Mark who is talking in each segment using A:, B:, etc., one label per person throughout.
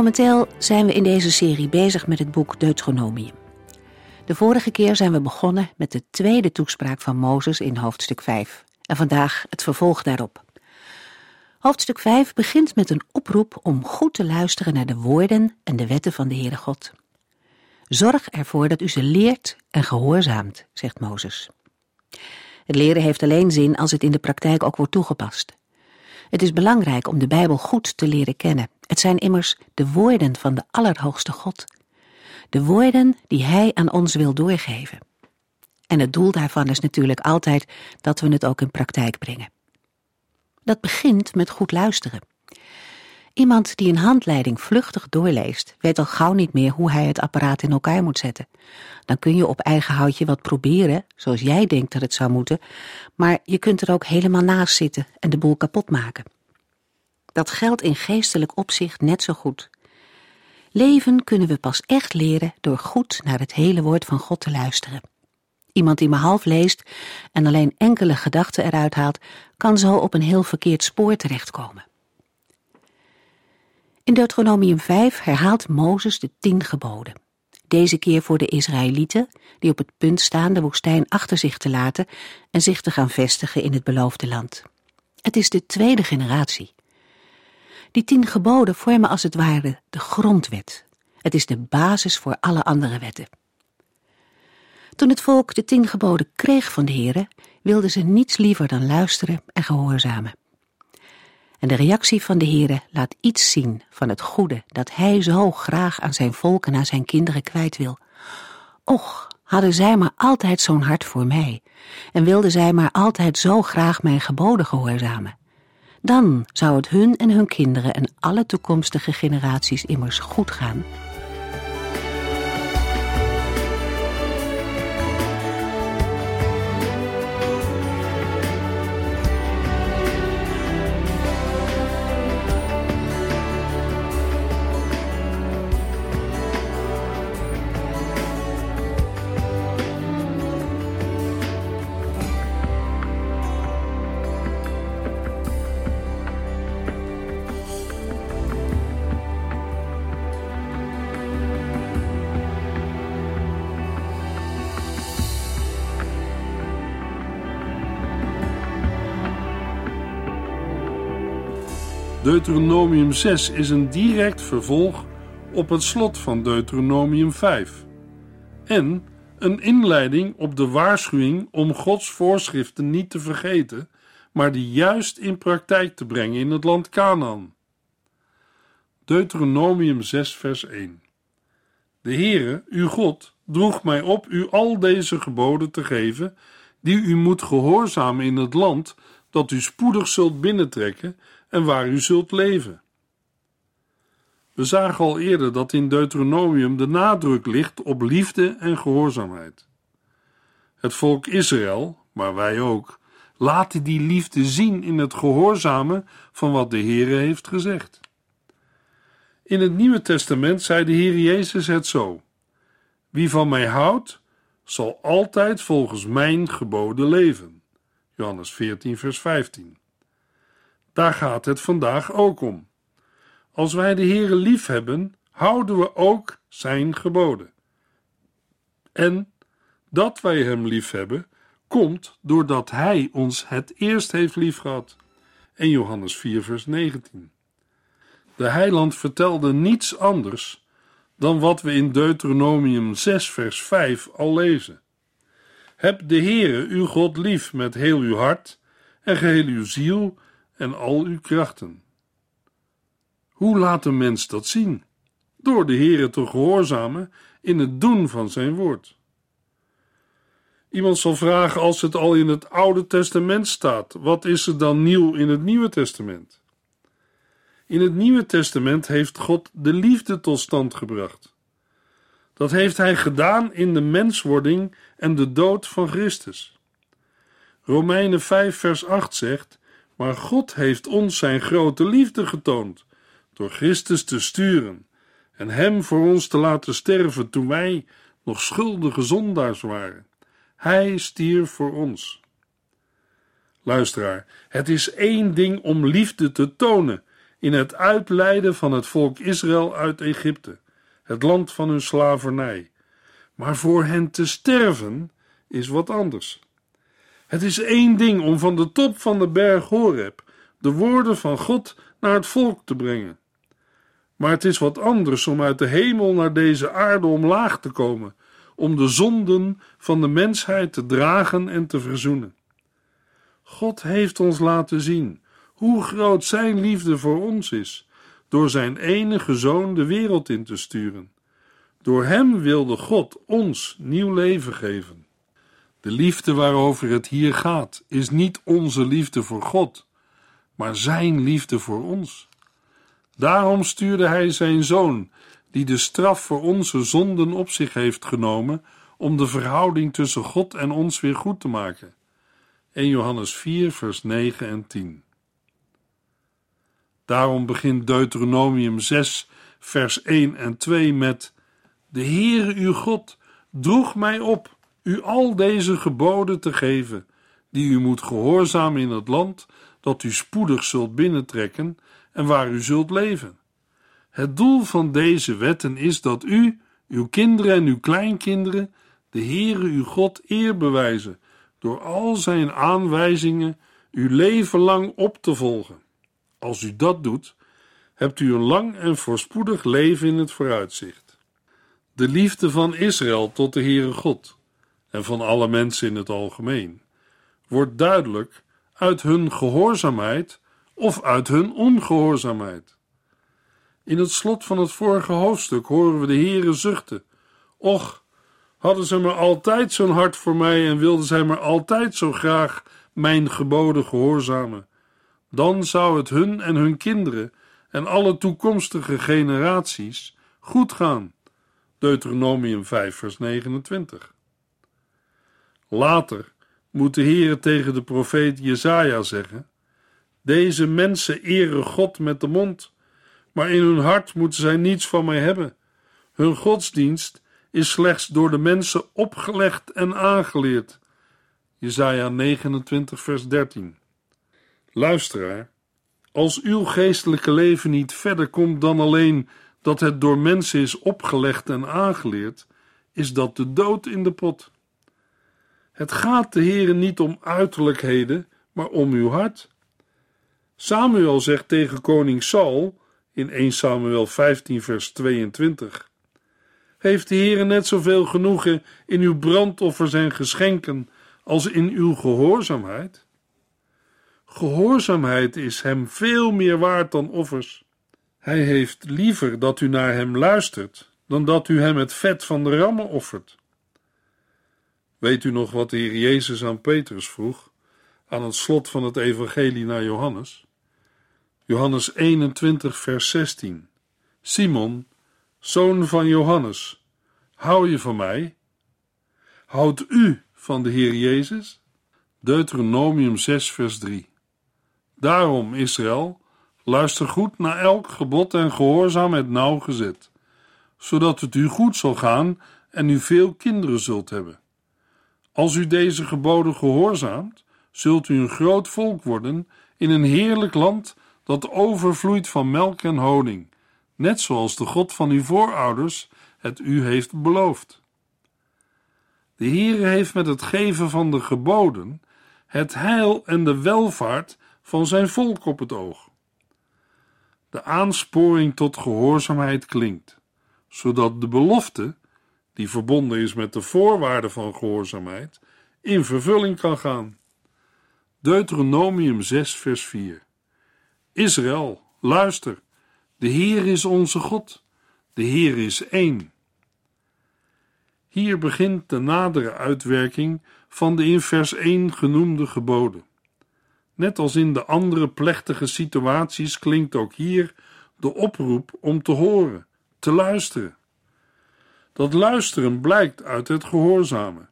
A: Momenteel zijn we in deze serie bezig met het boek Deuteronomium. De vorige keer zijn we begonnen met de tweede toespraak van Mozes in hoofdstuk 5 en vandaag het vervolg daarop. Hoofdstuk 5 begint met een oproep om goed te luisteren naar de woorden en de wetten van de Heere God. Zorg ervoor dat u ze leert en gehoorzaamt, zegt Mozes. Het leren heeft alleen zin als het in de praktijk ook wordt toegepast. Het is belangrijk om de Bijbel goed te leren kennen. Het zijn immers de woorden van de Allerhoogste God. De woorden die Hij aan ons wil doorgeven. En het doel daarvan is natuurlijk altijd dat we het ook in praktijk brengen. Dat begint met goed luisteren. Iemand die een handleiding vluchtig doorleest, weet al gauw niet meer hoe hij het apparaat in elkaar moet zetten. Dan kun je op eigen houtje wat proberen, zoals jij denkt dat het zou moeten, maar je kunt er ook helemaal naast zitten en de boel kapot maken. Dat geldt in geestelijk opzicht net zo goed. Leven kunnen we pas echt leren door goed naar het hele woord van God te luisteren. Iemand die maar half leest en alleen enkele gedachten eruit haalt, kan zo op een heel verkeerd spoor terechtkomen. In Deuteronomium 5 herhaalt Mozes de tien geboden. Deze keer voor de Israëlieten, die op het punt staan de woestijn achter zich te laten en zich te gaan vestigen in het beloofde land. Het is de tweede generatie. Die tien geboden vormen als het ware de grondwet. Het is de basis voor alle andere wetten. Toen het volk de tien geboden kreeg van de Heere, wilden ze niets liever dan luisteren en gehoorzamen. En de reactie van de Heere laat iets zien van het goede dat hij zo graag aan zijn volk en aan zijn kinderen kwijt wil. Och, hadden zij maar altijd zo'n hart voor mij, en wilden zij maar altijd zo graag mijn geboden gehoorzamen. Dan zou het hun en hun kinderen en alle toekomstige generaties immers goed gaan.
B: Deuteronomium 6 is een direct vervolg op het slot van Deuteronomium 5 en een inleiding op de waarschuwing om Gods voorschriften niet te vergeten, maar die juist in praktijk te brengen in het land Canaan. Deuteronomium 6 vers 1 De Heere, uw God, droeg mij op u al deze geboden te geven, die u moet gehoorzamen in het land dat u spoedig zult binnentrekken en waar u zult leven. We zagen al eerder dat in Deuteronomium de nadruk ligt op liefde en gehoorzaamheid. Het volk Israël, maar wij ook, laten die liefde zien in het gehoorzamen van wat de Heere heeft gezegd. In het Nieuwe Testament zei de Heer Jezus het zo: Wie van mij houdt, zal altijd volgens mijn geboden leven. Johannes 14, vers 15. Daar gaat het vandaag ook om. Als wij de Heere lief hebben, houden we ook zijn geboden. En dat wij hem lief hebben, komt doordat hij ons het eerst heeft liefgehad. En Johannes 4 vers 19. De heiland vertelde niets anders dan wat we in Deuteronomium 6 vers 5 al lezen. Heb de Heere uw God lief met heel uw hart en geheel uw ziel en al uw krachten. Hoe laat een mens dat zien? Door de Heere te gehoorzamen in het doen van zijn woord. Iemand zal vragen als het al in het Oude Testament staat, wat is er dan nieuw in het Nieuwe Testament? In het Nieuwe Testament heeft God de liefde tot stand gebracht. Dat heeft Hij gedaan in de menswording en de dood van Christus. Romeinen 5, vers 8 zegt: Maar God heeft ons zijn grote liefde getoond door Christus te sturen en Hem voor ons te laten sterven toen wij nog schuldige zondaars waren. Hij stierf voor ons. Luisteraar, het is één ding om liefde te tonen in het uitleiden van het volk Israël uit Egypte, het land van hun slavernij. Maar voor hen te sterven is wat anders. Het is één ding om van de top van de berg Horeb de woorden van God naar het volk te brengen. Maar het is wat anders om uit de hemel naar deze aarde omlaag te komen, om de zonden van de mensheid te dragen en te verzoenen. God heeft ons laten zien hoe groot Zijn liefde voor ons is, door Zijn enige zoon de wereld in te sturen. Door Hem wilde God ons nieuw leven geven. De liefde waarover het hier gaat, is niet onze liefde voor God, maar Zijn liefde voor ons. Daarom stuurde Hij Zijn Zoon, die de straf voor onze zonden op zich heeft genomen, om de verhouding tussen God en ons weer goed te maken. 1 Johannes 4, vers 9 en 10. Daarom begint Deuteronomium 6, vers 1 en 2 met: De Heere uw God droeg mij op u al deze geboden te geven, die u moet gehoorzamen in het land dat u spoedig zult binnentrekken en waar u zult leven. Het doel van deze wetten is dat u, uw kinderen en uw kleinkinderen de Heere uw God eer bewijzen door al zijn aanwijzingen uw leven lang op te volgen. Als u dat doet, hebt u een lang en voorspoedig leven in het vooruitzicht. De liefde van Israël tot de Heere God en van alle mensen in het algemeen wordt duidelijk uit hun gehoorzaamheid of uit hun ongehoorzaamheid. In het slot van het vorige hoofdstuk horen we de Heere zuchten: Och, hadden ze maar altijd zo'n hart voor mij en wilden zij maar altijd zo graag mijn geboden gehoorzamen, dan zou het hun en hun kinderen en alle toekomstige generaties goed gaan. Deuteronomium 5, vers 29. Later moet de Heere tegen de profeet Jesaja zeggen: Deze mensen eren God met de mond, maar in hun hart moeten zij niets van mij hebben. Hun godsdienst is slechts door de mensen opgelegd en aangeleerd. Jesaja 29, vers 13. Luisteraar, als uw geestelijke leven niet verder komt dan alleen dat het door mensen is opgelegd en aangeleerd, is dat de dood in de pot. Het gaat de Heere niet om uiterlijkheden, maar om uw hart. Samuel zegt tegen koning Saul in 1 Samuel 15 vers 22: Heeft de Heere net zoveel genoegen in uw brandoffers en geschenken als in uw gehoorzaamheid? Gehoorzaamheid is hem veel meer waard dan offers. Hij heeft liever dat u naar hem luistert dan dat u hem het vet van de rammen offert. Weet u nog wat de Heer Jezus aan Petrus vroeg aan het slot van het evangelie naar Johannes? Johannes 21 vers 16. Simon, zoon van Johannes, hou je van mij? Houdt u van de Heer Jezus? Deuteronomium 6 vers 3. Daarom, Israël, luister goed naar elk gebod en gehoorzaam het nauwgezet, zodat het u goed zal gaan en u veel kinderen zult hebben. Als u deze geboden gehoorzaamt, zult u een groot volk worden in een heerlijk land dat overvloeit van melk en honing, net zoals de God van uw voorouders het u heeft beloofd. De Heere heeft met het geven van de geboden het heil en de welvaart van zijn volk op het oog. De aansporing tot gehoorzaamheid klinkt, zodat de belofte die verbonden is met de voorwaarden van gehoorzaamheid, in vervulling kan gaan. Deuteronomium 6, vers 4. Israël, luister, de Heer is onze God, de Heer is één. Hier begint de nadere uitwerking van de in vers 1 genoemde geboden. Net als in de andere plechtige situaties klinkt ook hier de oproep om te horen, te luisteren. Dat luisteren blijkt uit het gehoorzamen.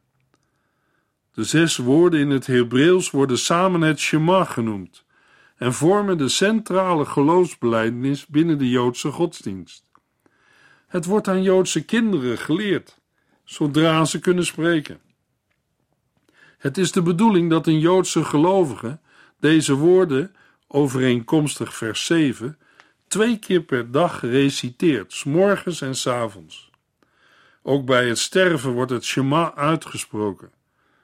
B: De zes woorden in het Hebreeuws worden samen het Shema genoemd en vormen de centrale geloofsbelijdenis binnen de Joodse godsdienst. Het wordt aan Joodse kinderen geleerd, zodra ze kunnen spreken. Het is de bedoeling dat een Joodse gelovige deze woorden, overeenkomstig vers 7, twee keer per dag reciteert, s morgens en s avonds. Ook bij het sterven wordt het Shema uitgesproken.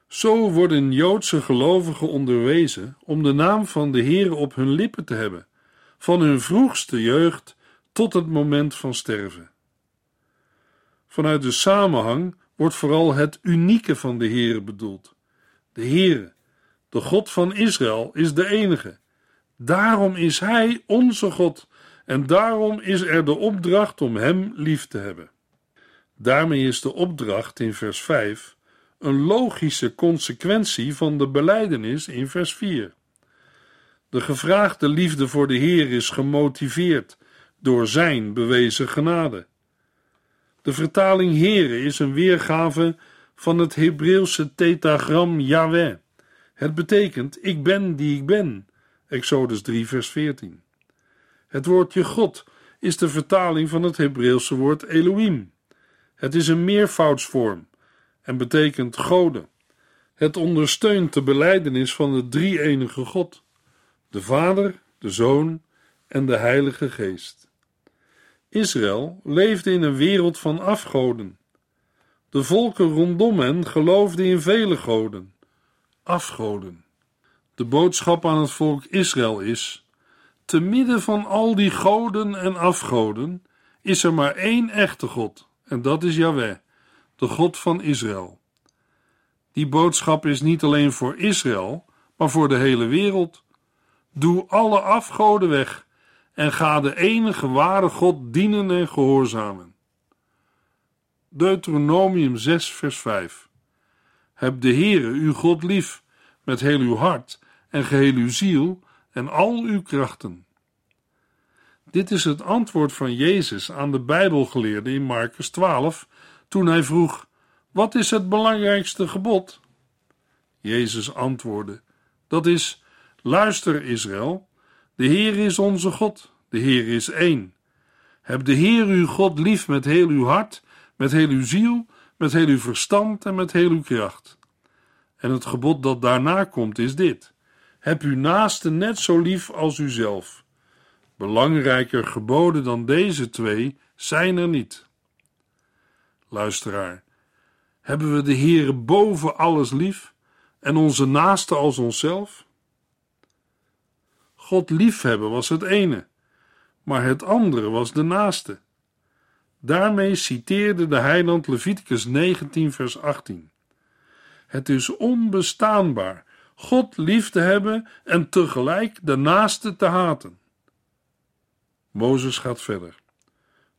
B: Zo worden Joodse gelovigen onderwezen om de naam van de Heer op hun lippen te hebben, van hun vroegste jeugd tot het moment van sterven. Vanuit de samenhang wordt vooral het unieke van de Heere bedoeld. De Heere, de God van Israël, is de enige. Daarom is Hij onze God en daarom is er de opdracht om Hem lief te hebben. Daarmee is de opdracht in vers 5 een logische consequentie van de beleidenis in vers 4. De gevraagde liefde voor de Heer is gemotiveerd door Zijn bewezen genade. De vertaling Heere is een weergave van het Hebreeuwse tetagram Yahweh. Het betekent ik ben die ik ben. Exodus 3 vers 14. Het woordje God is de vertaling van het Hebreeuwse woord Elohim. Het is een meervoudsvorm en betekent goden. Het ondersteunt de beleidenis van de drie-enige God, de Vader, de Zoon en de Heilige Geest. Israël leefde in een wereld van afgoden. De volken rondom hen geloofden in vele goden, afgoden. De boodschap aan het volk Israël is: te midden van al die goden en afgoden is er maar één echte God, en dat is Yahweh, de God van Israël. Die boodschap is niet alleen voor Israël, maar voor de hele wereld. Doe alle afgoden weg en ga de enige ware God dienen en gehoorzamen. Deuteronomium 6, vers 5. Heb de Heere uw God lief met heel uw hart en geheel uw ziel en al uw krachten. Dit is het antwoord van Jezus aan de Bijbelgeleerde in Marcus 12, toen hij vroeg: Wat is het belangrijkste gebod? Jezus antwoordde: Dat is: Luister, Israël, de Heer is onze God, de Heer is één. Heb de Heer uw God lief met heel uw hart, met heel uw ziel, met heel uw verstand en met heel uw kracht. En het gebod dat daarna komt is dit: Heb uw naaste net zo lief als uzelf. Belangrijker geboden dan deze twee zijn er niet. Luisteraar, hebben we de Heere boven alles lief en onze naaste als onszelf? God liefhebben was het ene, maar het andere was de naaste. Daarmee citeerde de heiland Leviticus 19 vers 18. Het is onbestaanbaar God lief te hebben en tegelijk de naaste te haten. Mozes gaat verder.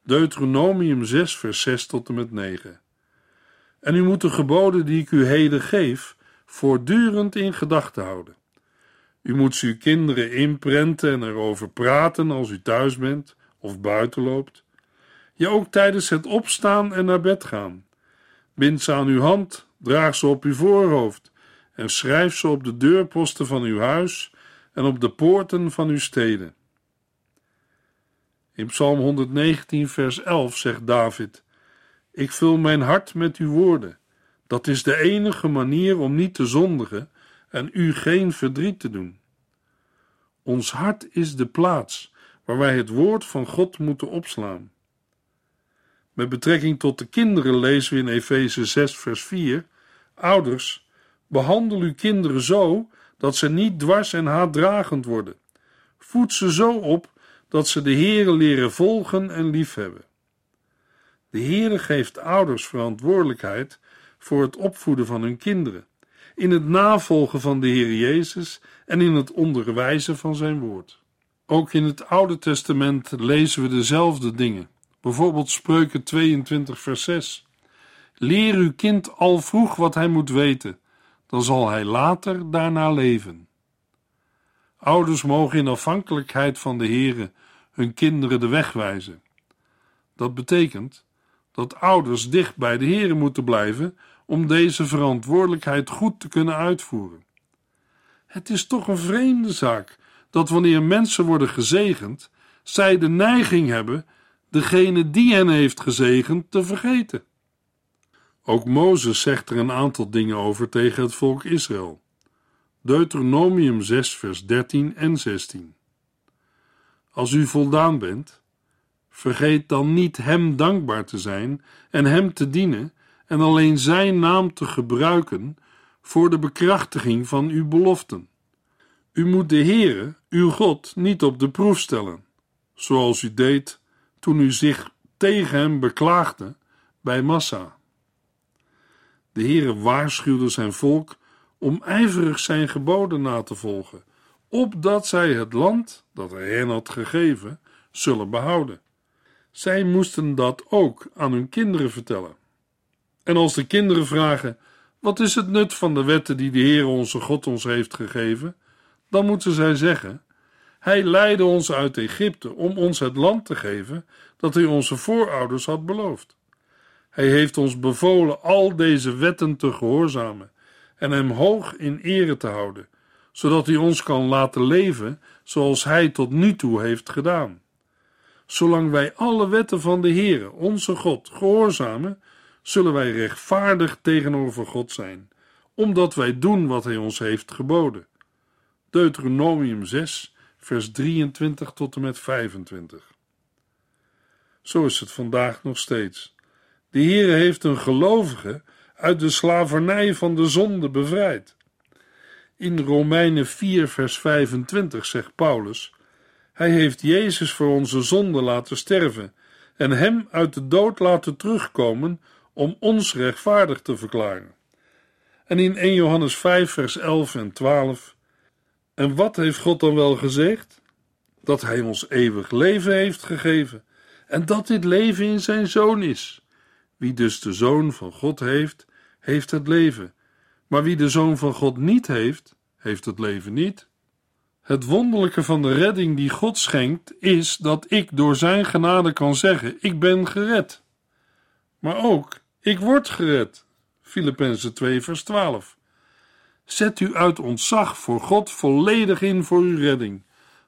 B: Deuteronomium 6 vers 6 tot en met 9. En u moet de geboden die ik u heden geef voortdurend in gedachten houden. U moet ze uw kinderen inprenten en erover praten als u thuis bent of buiten loopt. Ja, ook tijdens het opstaan en naar bed gaan. Bind ze aan uw hand, draag ze op uw voorhoofd en schrijf ze op de deurposten van uw huis en op de poorten van uw steden. In Psalm 119, vers 11 zegt David: Ik vul mijn hart met uw woorden. Dat is de enige manier om niet te zondigen en u geen verdriet te doen. Ons hart is de plaats waar wij het woord van God moeten opslaan. Met betrekking tot de kinderen lezen we in Efeze 6, vers 4: Ouders, behandel uw kinderen zo dat ze niet dwars en haatdragend worden. Voed ze zo op dat ze de Heere leren volgen en liefhebben. De Heere geeft ouders verantwoordelijkheid voor het opvoeden van hun kinderen, in het navolgen van de Heer Jezus en in het onderwijzen van zijn woord. Ook in het Oude Testament lezen we dezelfde dingen. Bijvoorbeeld Spreuken 22, vers 6. Leer uw kind al vroeg wat hij moet weten, dan zal hij later daarna leven. Ouders mogen in afhankelijkheid van de Here hun kinderen de weg wijzen. Dat betekent dat ouders dicht bij de Here moeten blijven om deze verantwoordelijkheid goed te kunnen uitvoeren. Het is toch een vreemde zaak dat wanneer mensen worden gezegend, zij de neiging hebben degene die hen heeft gezegend te vergeten. Ook Mozes zegt er een aantal dingen over tegen het volk Israël. Deuteronomium 6, vers 13 en 16. Als u voldaan bent, vergeet dan niet Hem dankbaar te zijn en Hem te dienen en alleen Zijn naam te gebruiken voor de bekrachtiging van uw beloften. U moet de Heere, uw God, niet op de proef stellen, zoals u deed toen u zich tegen Hem beklaagde bij Massa. De Heere waarschuwde zijn volk om ijverig zijn geboden na te volgen, opdat zij het land dat hij hen had gegeven zullen behouden. Zij moesten dat ook aan hun kinderen vertellen. En als de kinderen vragen: Wat is het nut van de wetten die de Heer onze God ons heeft gegeven? Dan moeten zij zeggen: Hij leidde ons uit Egypte om ons het land te geven dat hij onze voorouders had beloofd. Hij heeft ons bevolen al deze wetten te gehoorzamen en hem hoog in ere te houden, zodat hij ons kan laten leven zoals hij tot nu toe heeft gedaan. Zolang wij alle wetten van de Heere, onze God, gehoorzamen, zullen wij rechtvaardig tegenover God zijn, omdat wij doen wat hij ons heeft geboden. Deuteronomium 6, vers 23 tot en met 25. Zo is het vandaag nog steeds. De Heere heeft een gelovige uit de slavernij van de zonde bevrijd. In Romeinen 4, vers 25 zegt Paulus: Hij heeft Jezus voor onze zonde laten sterven en hem uit de dood laten terugkomen om ons rechtvaardig te verklaren. En in 1 Johannes 5, vers 11 en 12: En wat heeft God dan wel gezegd? Dat Hij ons eeuwig leven heeft gegeven en dat dit leven in Zijn Zoon is. Wie dus de Zoon van God heeft, heeft het leven. Maar wie de Zoon van God niet heeft, heeft het leven niet. Het wonderlijke van de redding die God schenkt, is dat ik door Zijn genade kan zeggen: Ik ben gered. Maar ook, ik word gered. Filippenzen 2, vers 12. Zet u uit ontzag voor God volledig in voor uw redding,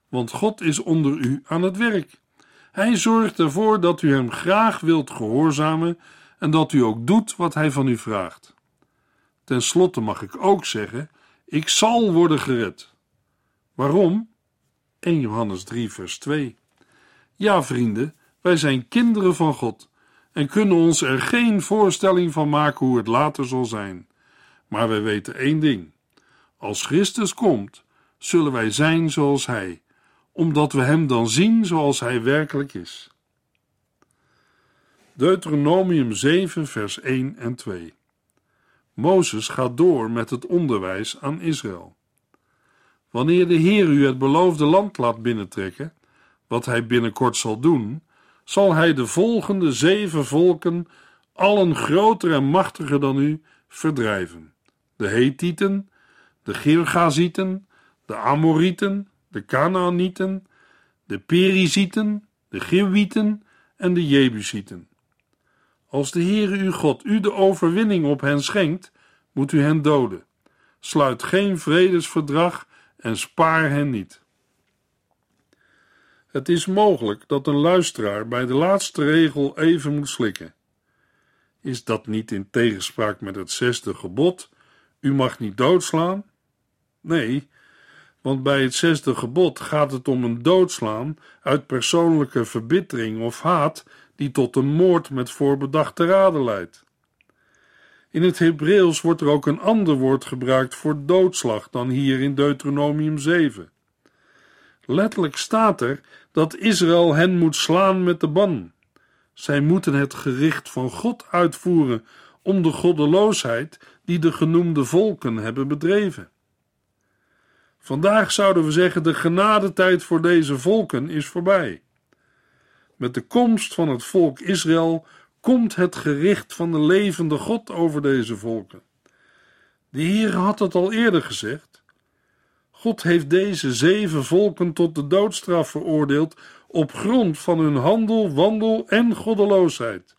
B: want God is onder u aan het werk. Hij zorgt ervoor dat u hem graag wilt gehoorzamen en dat u ook doet wat hij van u vraagt. Ten slotte mag ik ook zeggen: ik zal worden gered. Waarom? 1 Johannes 3, vers 2. Ja, vrienden, wij zijn kinderen van God en kunnen ons er geen voorstelling van maken hoe het later zal zijn. Maar wij weten één ding: als Christus komt, zullen wij zijn zoals Hij, omdat we Hem dan zien zoals Hij werkelijk is. Deuteronomium 7, vers 1 en 2. Mozes gaat door met het onderwijs aan Israël. Wanneer de Heer u het beloofde land laat binnentrekken, wat hij binnenkort zal doen, zal hij de volgende zeven volken, allen groter en machtiger dan u, verdrijven: de Hethieten, de Girgazieten, de Amorieten, de Canaanieten, de Perizieten, de Gewieten en de Jebusieten. Als de Heere uw God u de overwinning op hen schenkt, moet u hen doden. Sluit geen vredesverdrag en spaar hen niet. Het is mogelijk dat een luisteraar bij de laatste regel even moet slikken. Is dat niet in tegenspraak met het zesde gebod? U mag niet doodslaan? Nee, want bij het zesde gebod gaat het om een doodslaan uit persoonlijke verbittering of haat die tot een moord met voorbedachte raden leidt. In het Hebreeuws wordt er ook een ander woord gebruikt voor doodslag dan hier in Deuteronomium 7. Letterlijk staat er dat Israël hen moet slaan met de ban. Zij moeten het gericht van God uitvoeren om de goddeloosheid die de genoemde volken hebben bedreven. Vandaag zouden we zeggen: de genadetijd voor deze volken is voorbij. Met de komst van het volk Israël komt het gericht van de levende God over deze volken. De Heer had het al eerder gezegd. God heeft deze zeven volken tot de doodstraf veroordeeld op grond van hun handel, wandel en goddeloosheid.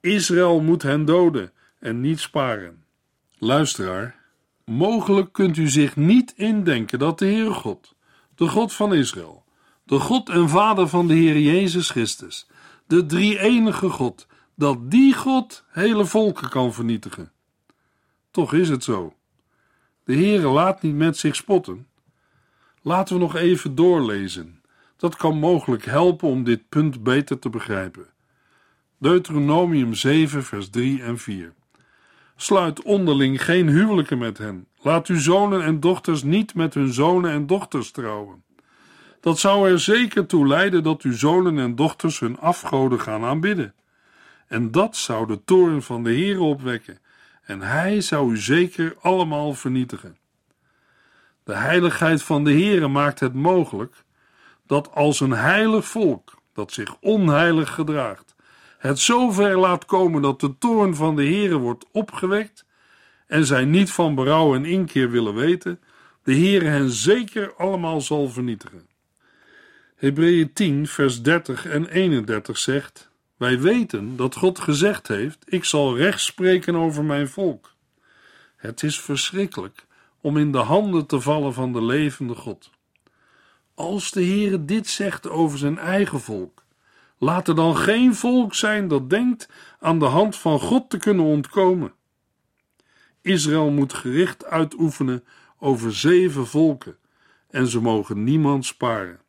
B: Israël moet hen doden en niet sparen. Luisteraar, mogelijk kunt u zich niet indenken dat de Heere God, de God van Israël, de God en Vader van de Heer Jezus Christus, de drie-enige God, dat die God hele volken kan vernietigen. Toch is het zo. De Heere laat niet met zich spotten. Laten we nog even doorlezen. Dat kan mogelijk helpen om dit punt beter te begrijpen. Deuteronomium 7, vers 3 en 4. Sluit onderling geen huwelijken met hen. Laat uw zonen en dochters niet met hun zonen en dochters trouwen. Dat zou er zeker toe leiden dat uw zonen en dochters hun afgoden gaan aanbidden. En dat zou de toorn van de Heer opwekken, en hij zou u zeker allemaal vernietigen. De heiligheid van de Heere maakt het mogelijk dat als een heilig volk dat zich onheilig gedraagt, het zover laat komen dat de toorn van de Heere wordt opgewekt en zij niet van berouw en inkeer willen weten, de Heere hen zeker allemaal zal vernietigen. Hebreeën 10 vers 30 en 31 zegt: Wij weten dat God gezegd heeft: Ik zal recht spreken over mijn volk. Het is verschrikkelijk om in de handen te vallen van de levende God. Als de Heere dit zegt over zijn eigen volk, laat er dan geen volk zijn dat denkt aan de hand van God te kunnen ontkomen. Israël moet gericht uitoefenen over zeven volken en ze mogen niemand sparen.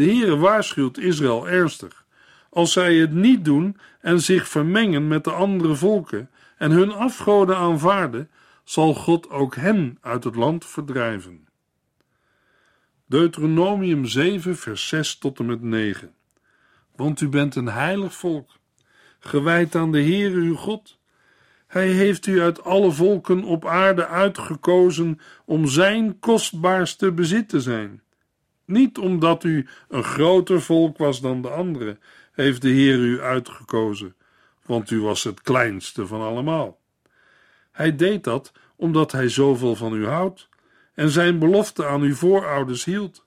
B: De Heere waarschuwt Israël ernstig. Als zij het niet doen en zich vermengen met de andere volken en hun afgoden aanvaarden, zal God ook hen uit het land verdrijven. Deuteronomium 7, vers 6 tot en met 9. Want u bent een heilig volk, gewijd aan de Heere uw God. Hij heeft u uit alle volken op aarde uitgekozen om zijn kostbaarste bezit te zijn. Niet omdat u een groter volk was dan de anderen, heeft de Heer u uitgekozen, want u was het kleinste van allemaal. Hij deed dat omdat hij zoveel van u houdt en zijn belofte aan uw voorouders hield.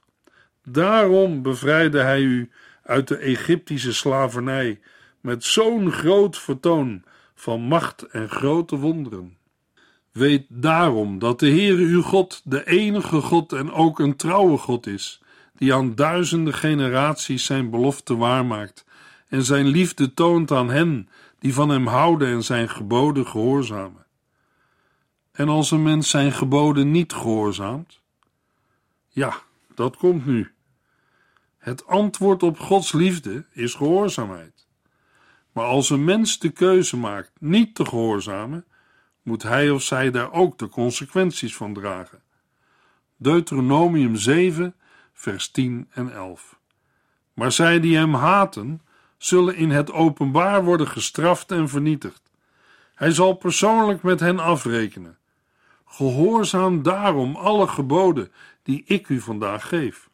B: Daarom bevrijdde hij u uit de Egyptische slavernij met zo'n groot vertoon van macht en grote wonderen. Weet daarom dat de Heere uw God de enige God en ook een trouwe God is, die aan duizenden generaties zijn belofte waarmaakt en zijn liefde toont aan hen die van hem houden en zijn geboden gehoorzamen. En als een mens zijn geboden niet gehoorzaamt? Ja, dat komt nu. Het antwoord op Gods liefde is gehoorzaamheid. Maar als een mens de keuze maakt niet te gehoorzamen, moet hij of zij daar ook de consequenties van dragen. Deuteronomium 7, vers 10 en 11. Maar zij die hem haten, zullen in het openbaar worden gestraft en vernietigd. Hij zal persoonlijk met hen afrekenen. Gehoorzaam daarom alle geboden die ik u vandaag geef.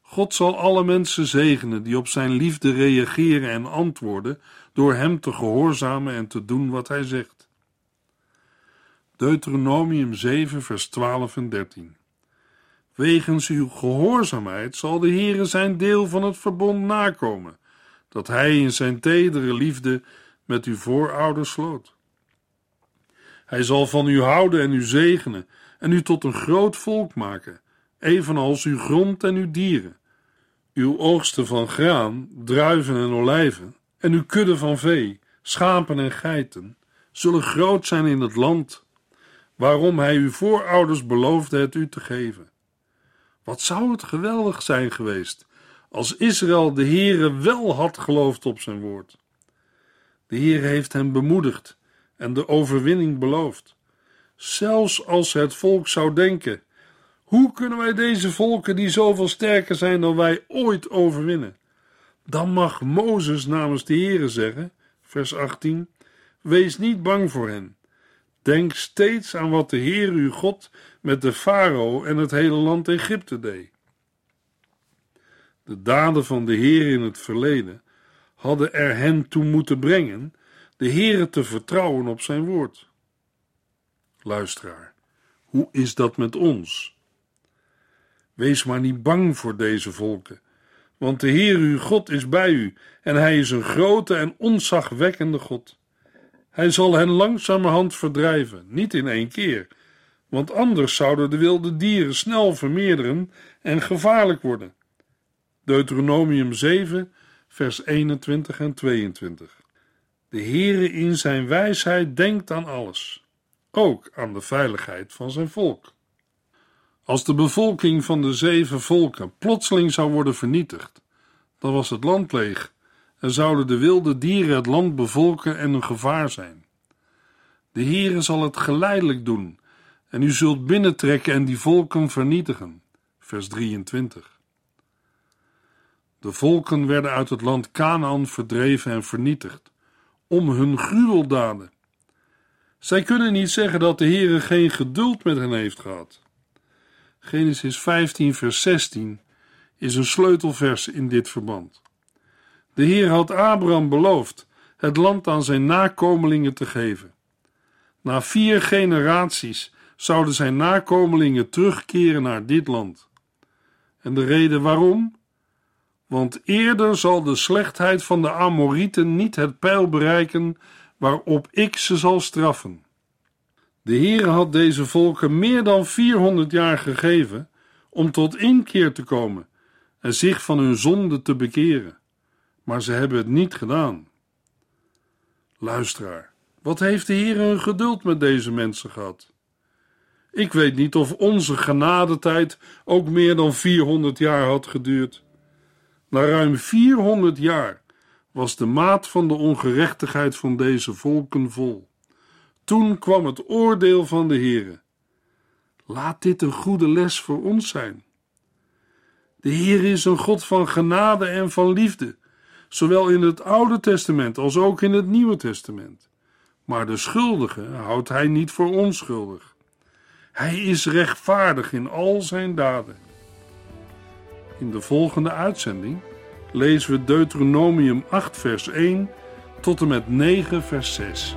B: God zal alle mensen zegenen die op zijn liefde reageren en antwoorden door hem te gehoorzamen en te doen wat hij zegt. Deuteronomium 7, vers 12 en 13. Wegens uw gehoorzaamheid zal de Heere zijn deel van het verbond nakomen, dat hij in zijn tedere liefde met uw voorouders sloot. Hij zal van u houden en u zegenen en u tot een groot volk maken, evenals uw grond en uw dieren, uw oogsten van graan, druiven en olijven, en uw kudde van vee, schapen en geiten, zullen groot zijn in het land, waarom hij uw voorouders beloofde het u te geven. Wat zou het geweldig zijn geweest als Israël de Heere wel had geloofd op zijn woord. De Heere heeft hem bemoedigd en de overwinning beloofd. Zelfs als het volk zou denken: hoe kunnen wij deze volken die zoveel sterker zijn dan wij ooit overwinnen? Dan mag Mozes namens de Heere zeggen, vers 18: Wees niet bang voor hen. Denk steeds aan wat de Heer uw God met de farao en het hele land Egypte deed. De daden van de Heer in het verleden hadden er hen toe moeten brengen de Heere te vertrouwen op zijn woord. Luisteraar, hoe is dat met ons? Wees maar niet bang voor deze volken, want de Heer uw God is bij u en hij is een grote en onzagwekkende God. Hij zal hen langzamerhand verdrijven, niet in één keer, want anders zouden de wilde dieren snel vermeerderen en gevaarlijk worden. Deuteronomium 7, vers 21 en 22. De Heere in zijn wijsheid denkt aan alles, ook aan de veiligheid van zijn volk. Als de bevolking van de zeven volken plotseling zou worden vernietigd, dan was het land leeg en zouden de wilde dieren het land bevolken en een gevaar zijn. De Heere zal het geleidelijk doen en u zult binnentrekken en die volken vernietigen. Vers 23. De volken werden uit het land Canaan verdreven en vernietigd, om hun gruweldaden. Zij kunnen niet zeggen dat de Heere geen geduld met hen heeft gehad. Genesis 15, vers 16 is een sleutelvers in dit verband. De Heer had Abraham beloofd het land aan zijn nakomelingen te geven. Na vier generaties zouden zijn nakomelingen terugkeren naar dit land. En de reden waarom? Want eerder zal de slechtheid van de Amorieten niet het pijl bereiken waarop ik ze zal straffen. De Heere had deze volken meer dan 400 jaar gegeven om tot inkeer te komen en zich van hun zonde te bekeren, maar ze hebben het niet gedaan. Luisteraar, wat heeft de Heer een geduld met deze mensen gehad? Ik weet niet of onze genadetijd ook meer dan 400 jaar had geduurd. Na ruim 400 jaar was de maat van de ongerechtigheid van deze volken vol. Toen kwam het oordeel van de Heere. Laat dit een goede les voor ons zijn. De Heer is een God van genade en van liefde, zowel in het Oude Testament als ook in het Nieuwe Testament. Maar de schuldige houdt hij niet voor onschuldig. Hij is rechtvaardig in al zijn daden. In de volgende uitzending lezen we Deuteronomium 8, vers 1 tot en met 9, vers 6.